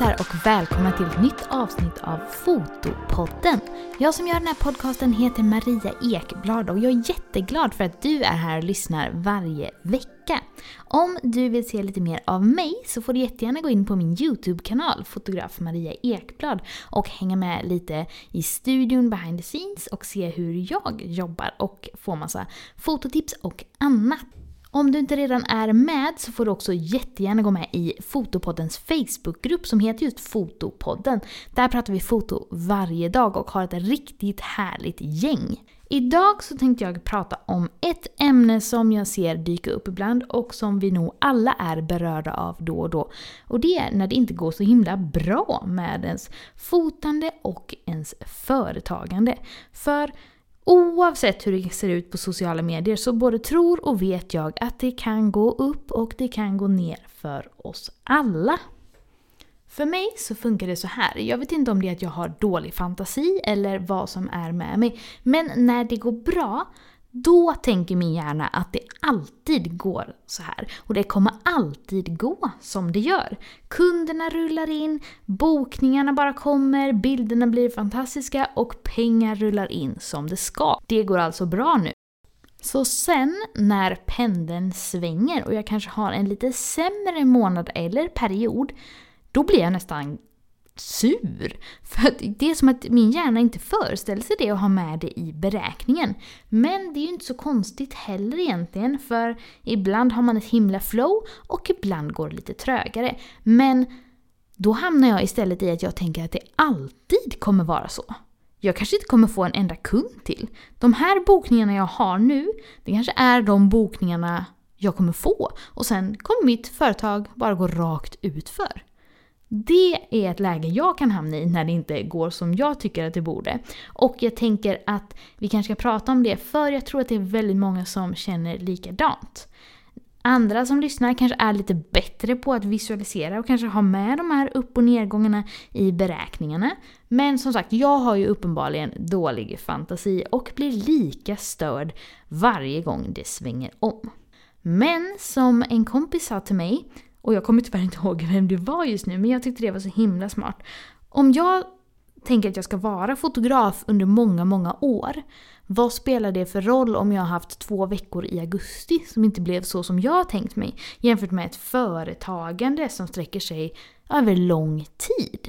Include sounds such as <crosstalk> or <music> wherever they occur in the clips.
Hej kompisar och välkomna till ett nytt avsnitt av Fotopodden. Jag som gör den här podcasten heter Maria Ekblad och jag är jätteglad för att du är här och lyssnar varje vecka. Om du vill se lite mer av mig så får du jättegärna gå in på min YouTube-kanal, fotograf Maria Ekblad, och hänga med lite i studion behind the scenes och se hur jag jobbar och få massa fototips och annat. Om du inte redan är med så får du också jättegärna gå med i Fotopoddens Facebookgrupp som heter just Fotopodden. Där pratar vi foto varje dag och har ett riktigt härligt gäng. Idag så tänkte jag prata om ett ämne som jag ser dyka upp ibland och som vi nog alla är berörda av då och då. Och det är när det inte går så himla bra med ens fotande och ens företagande. För Oavsett hur det ser ut på sociala medier så både tror och vet jag att det kan gå upp och det kan gå ner för oss alla. För mig så funkar det så här. Jag vet inte om det är att jag har dålig fantasi eller vad som är med mig. Men när det går bra då tänker min hjärna att det alltid går så här. Och det kommer alltid gå som det gör. Kunderna rullar in, bokningarna bara kommer, bilderna blir fantastiska och pengar rullar in som det ska. Det går alltså bra nu. Så sen när pendeln svänger och jag kanske har en lite sämre månad eller period, då blir jag nästan sur. För att det är som att min hjärna inte föreställer sig det och har med det i beräkningen. Men det är ju inte så konstigt heller egentligen, för ibland har man ett himla flow och ibland går det lite trögare. Men då hamnar jag istället i att jag tänker att det alltid kommer vara så. Jag kanske inte kommer få en enda kund till. De här bokningarna jag har nu, det kanske är de bokningarna jag kommer få. Och sen kommer mitt företag bara gå rakt utför. Det är ett läge jag kan hamna i när det inte går som jag tycker att det borde. Och jag tänker att vi kanske ska prata om det för jag tror att det är väldigt många som känner likadant. Andra som lyssnar kanske är lite bättre på att visualisera och kanske ha med de här upp och nedgångarna i beräkningarna. Men som sagt, jag har ju uppenbarligen dålig fantasi och blir lika störd varje gång det svänger om. Men som en kompis sa till mig och jag kommer tyvärr inte ihåg vem det var just nu, men jag tyckte det var så himla smart. Om jag tänker att jag ska vara fotograf under många, många år, vad spelar det för roll om jag har haft två veckor i augusti som inte blev så som jag tänkt mig, jämfört med ett företagande som sträcker sig över lång tid?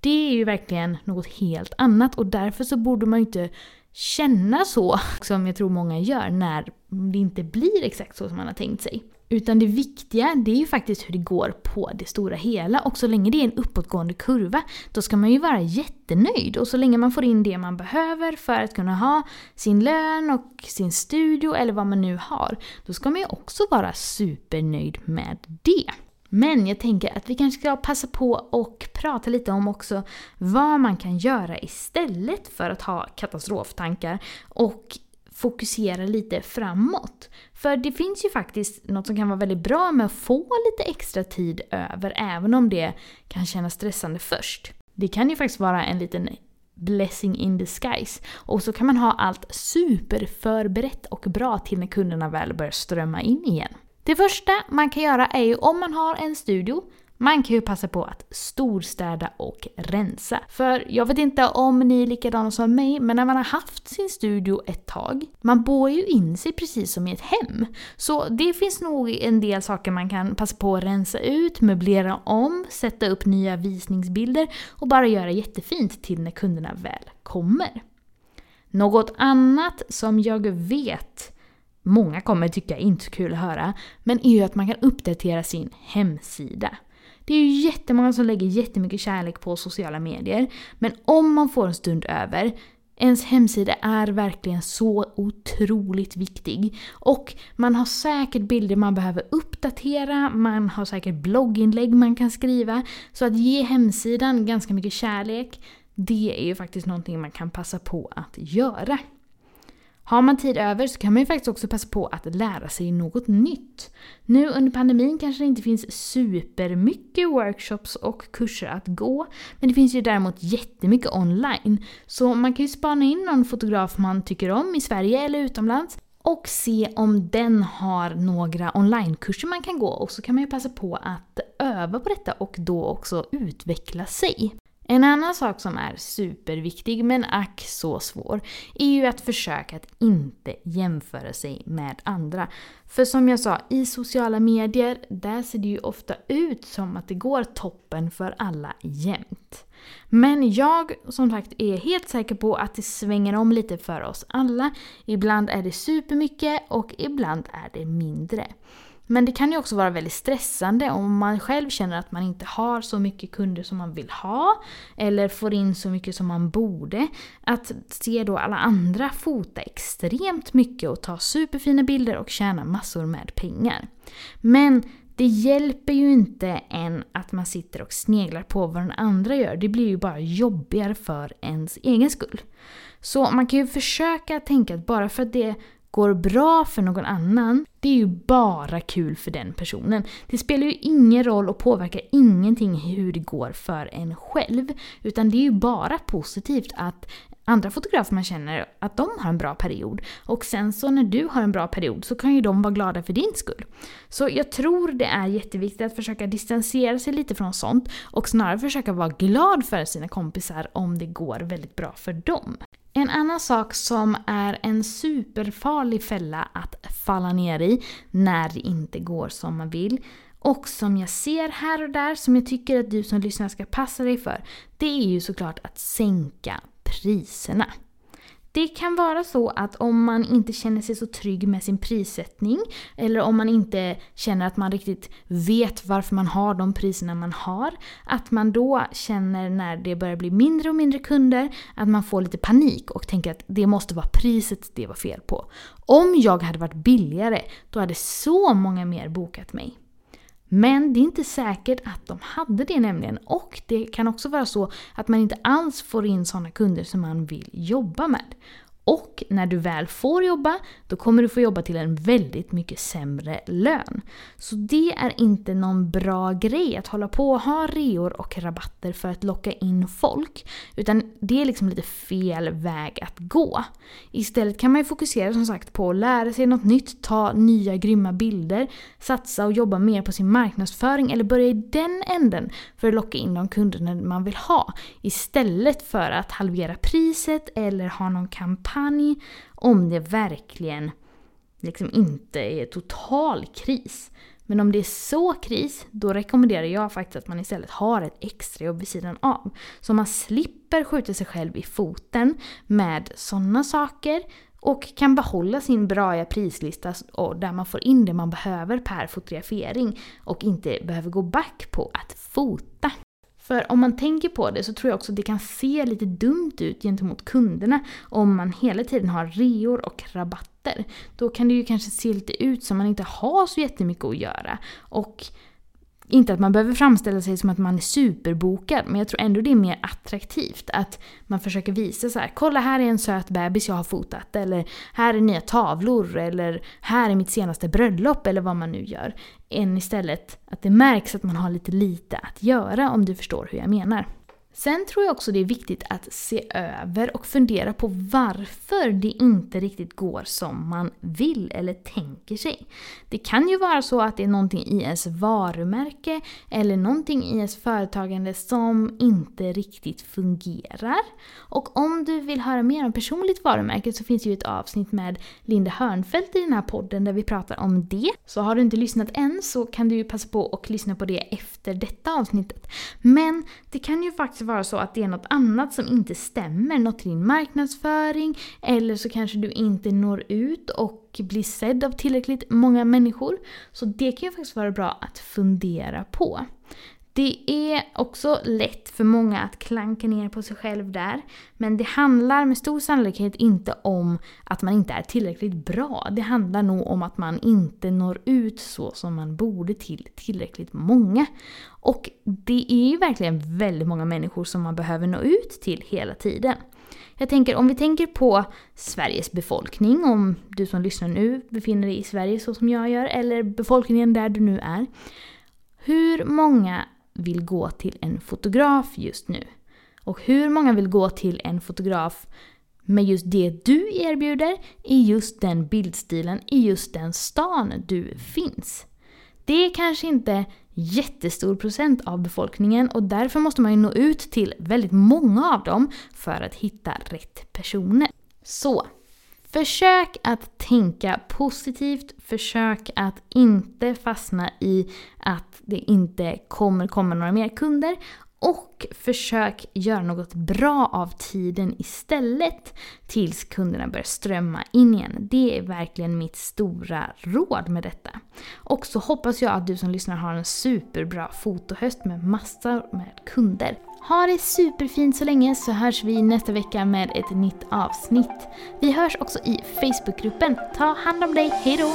Det är ju verkligen något helt annat och därför så borde man ju inte känna så <laughs> som jag tror många gör när det inte blir exakt så som man har tänkt sig. Utan det viktiga, det är ju faktiskt hur det går på det stora hela. Och så länge det är en uppåtgående kurva, då ska man ju vara jättenöjd. Och så länge man får in det man behöver för att kunna ha sin lön och sin studio eller vad man nu har, då ska man ju också vara supernöjd med det. Men jag tänker att vi kanske ska passa på och prata lite om också vad man kan göra istället för att ha katastroftankar och fokusera lite framåt. För det finns ju faktiskt något som kan vara väldigt bra med att få lite extra tid över, även om det kan kännas stressande först. Det kan ju faktiskt vara en liten blessing in disguise. Och så kan man ha allt superförberett och bra till när kunderna väl börjar strömma in igen. Det första man kan göra är ju om man har en studio man kan ju passa på att storstäda och rensa. För jag vet inte om ni är likadana som mig, men när man har haft sin studio ett tag, man bor ju in sig precis som i ett hem. Så det finns nog en del saker man kan passa på att rensa ut, möblera om, sätta upp nya visningsbilder och bara göra jättefint till när kunderna väl kommer. Något annat som jag vet många kommer tycka är inte så kul att höra, men är ju att man kan uppdatera sin hemsida. Det är ju jättemånga som lägger jättemycket kärlek på sociala medier. Men om man får en stund över, ens hemsida är verkligen så otroligt viktig. Och man har säkert bilder man behöver uppdatera, man har säkert blogginlägg man kan skriva. Så att ge hemsidan ganska mycket kärlek, det är ju faktiskt någonting man kan passa på att göra. Har man tid över så kan man ju faktiskt också passa på att lära sig något nytt. Nu under pandemin kanske det inte finns supermycket workshops och kurser att gå, men det finns ju däremot jättemycket online. Så man kan ju spana in någon fotograf man tycker om i Sverige eller utomlands och se om den har några onlinekurser man kan gå och så kan man ju passa på att öva på detta och då också utveckla sig. En annan sak som är superviktig men ack så svår är ju att försöka att inte jämföra sig med andra. För som jag sa, i sociala medier, där ser det ju ofta ut som att det går toppen för alla jämt. Men jag som sagt är helt säker på att det svänger om lite för oss alla. Ibland är det supermycket och ibland är det mindre. Men det kan ju också vara väldigt stressande om man själv känner att man inte har så mycket kunder som man vill ha. Eller får in så mycket som man borde. Att se då alla andra fota extremt mycket och ta superfina bilder och tjäna massor med pengar. Men det hjälper ju inte en att man sitter och sneglar på vad den andra gör. Det blir ju bara jobbigare för ens egen skull. Så man kan ju försöka tänka att bara för att det går bra för någon annan, det är ju bara kul för den personen. Det spelar ju ingen roll och påverkar ingenting hur det går för en själv. Utan det är ju bara positivt att andra fotografer man känner, att de har en bra period. Och sen så när du har en bra period så kan ju de vara glada för din skull. Så jag tror det är jätteviktigt att försöka distansera sig lite från sånt och snarare försöka vara glad för sina kompisar om det går väldigt bra för dem. En annan sak som är en superfarlig fälla att falla ner i när det inte går som man vill och som jag ser här och där som jag tycker att du som lyssnar ska passa dig för, det är ju såklart att sänka priserna. Det kan vara så att om man inte känner sig så trygg med sin prissättning eller om man inte känner att man riktigt vet varför man har de priserna man har. Att man då känner när det börjar bli mindre och mindre kunder att man får lite panik och tänker att det måste vara priset det var fel på. Om jag hade varit billigare då hade så många mer bokat mig. Men det är inte säkert att de hade det nämligen. Och det kan också vara så att man inte alls får in sådana kunder som man vill jobba med. Och när du väl får jobba, då kommer du få jobba till en väldigt mycket sämre lön. Så det är inte någon bra grej att hålla på och ha reor och rabatter för att locka in folk. Utan det är liksom lite fel väg att gå. Istället kan man ju fokusera som sagt på att lära sig något nytt, ta nya grymma bilder, satsa och jobba mer på sin marknadsföring eller börja i den änden för att locka in de kunderna man vill ha. Istället för att halvera priset eller ha någon kampanj kampanj om det verkligen liksom inte är total kris. Men om det är så kris, då rekommenderar jag faktiskt att man istället har ett extrajobb vid sidan av. Så man slipper skjuta sig själv i foten med sådana saker och kan behålla sin braiga prislista där man får in det man behöver per fotografering och inte behöver gå back på att fota. För om man tänker på det så tror jag också att det kan se lite dumt ut gentemot kunderna om man hela tiden har reor och rabatter. Då kan det ju kanske se lite ut som att man inte har så jättemycket att göra. Och inte att man behöver framställa sig som att man är superbokad, men jag tror ändå det är mer attraktivt. Att man försöker visa så här: kolla här är en söt bebis jag har fotat, eller här är nya tavlor, eller här är mitt senaste bröllop, eller vad man nu gör. Än istället att det märks att man har lite lite att göra, om du förstår hur jag menar. Sen tror jag också det är viktigt att se över och fundera på varför det inte riktigt går som man vill eller tänker sig. Det kan ju vara så att det är någonting i ens varumärke eller någonting i ens företagande som inte riktigt fungerar. Och om du vill höra mer om personligt varumärke så finns ju ett avsnitt med Linda Hörnfeldt i den här podden där vi pratar om det. Så har du inte lyssnat än så kan du ju passa på och lyssna på det efter detta avsnittet. Men det kan ju faktiskt faktiskt vara så att det är något annat som inte stämmer, något i din marknadsföring eller så kanske du inte når ut och blir sedd av tillräckligt många människor. Så det kan ju faktiskt vara bra att fundera på. Det är också lätt för många att klanka ner på sig själv där. Men det handlar med stor sannolikhet inte om att man inte är tillräckligt bra. Det handlar nog om att man inte når ut så som man borde till tillräckligt många. Och det är ju verkligen väldigt många människor som man behöver nå ut till hela tiden. Jag tänker om vi tänker på Sveriges befolkning, om du som lyssnar nu befinner dig i Sverige så som jag gör, eller befolkningen där du nu är. Hur många vill gå till en fotograf just nu? Och hur många vill gå till en fotograf med just det du erbjuder i just den bildstilen, i just den stan du finns. Det är kanske inte jättestor procent av befolkningen och därför måste man ju nå ut till väldigt många av dem för att hitta rätt personer. Så, försök att tänka positivt, försök att inte fastna i att det inte kommer komma några mer kunder och försök göra något bra av tiden istället tills kunderna börjar strömma in igen. Det är verkligen mitt stora råd med detta. Och så hoppas jag att du som lyssnar har en superbra fotohöst med massor med kunder. Ha det superfint så länge så hörs vi nästa vecka med ett nytt avsnitt. Vi hörs också i Facebookgruppen. Ta hand om dig, hejdå!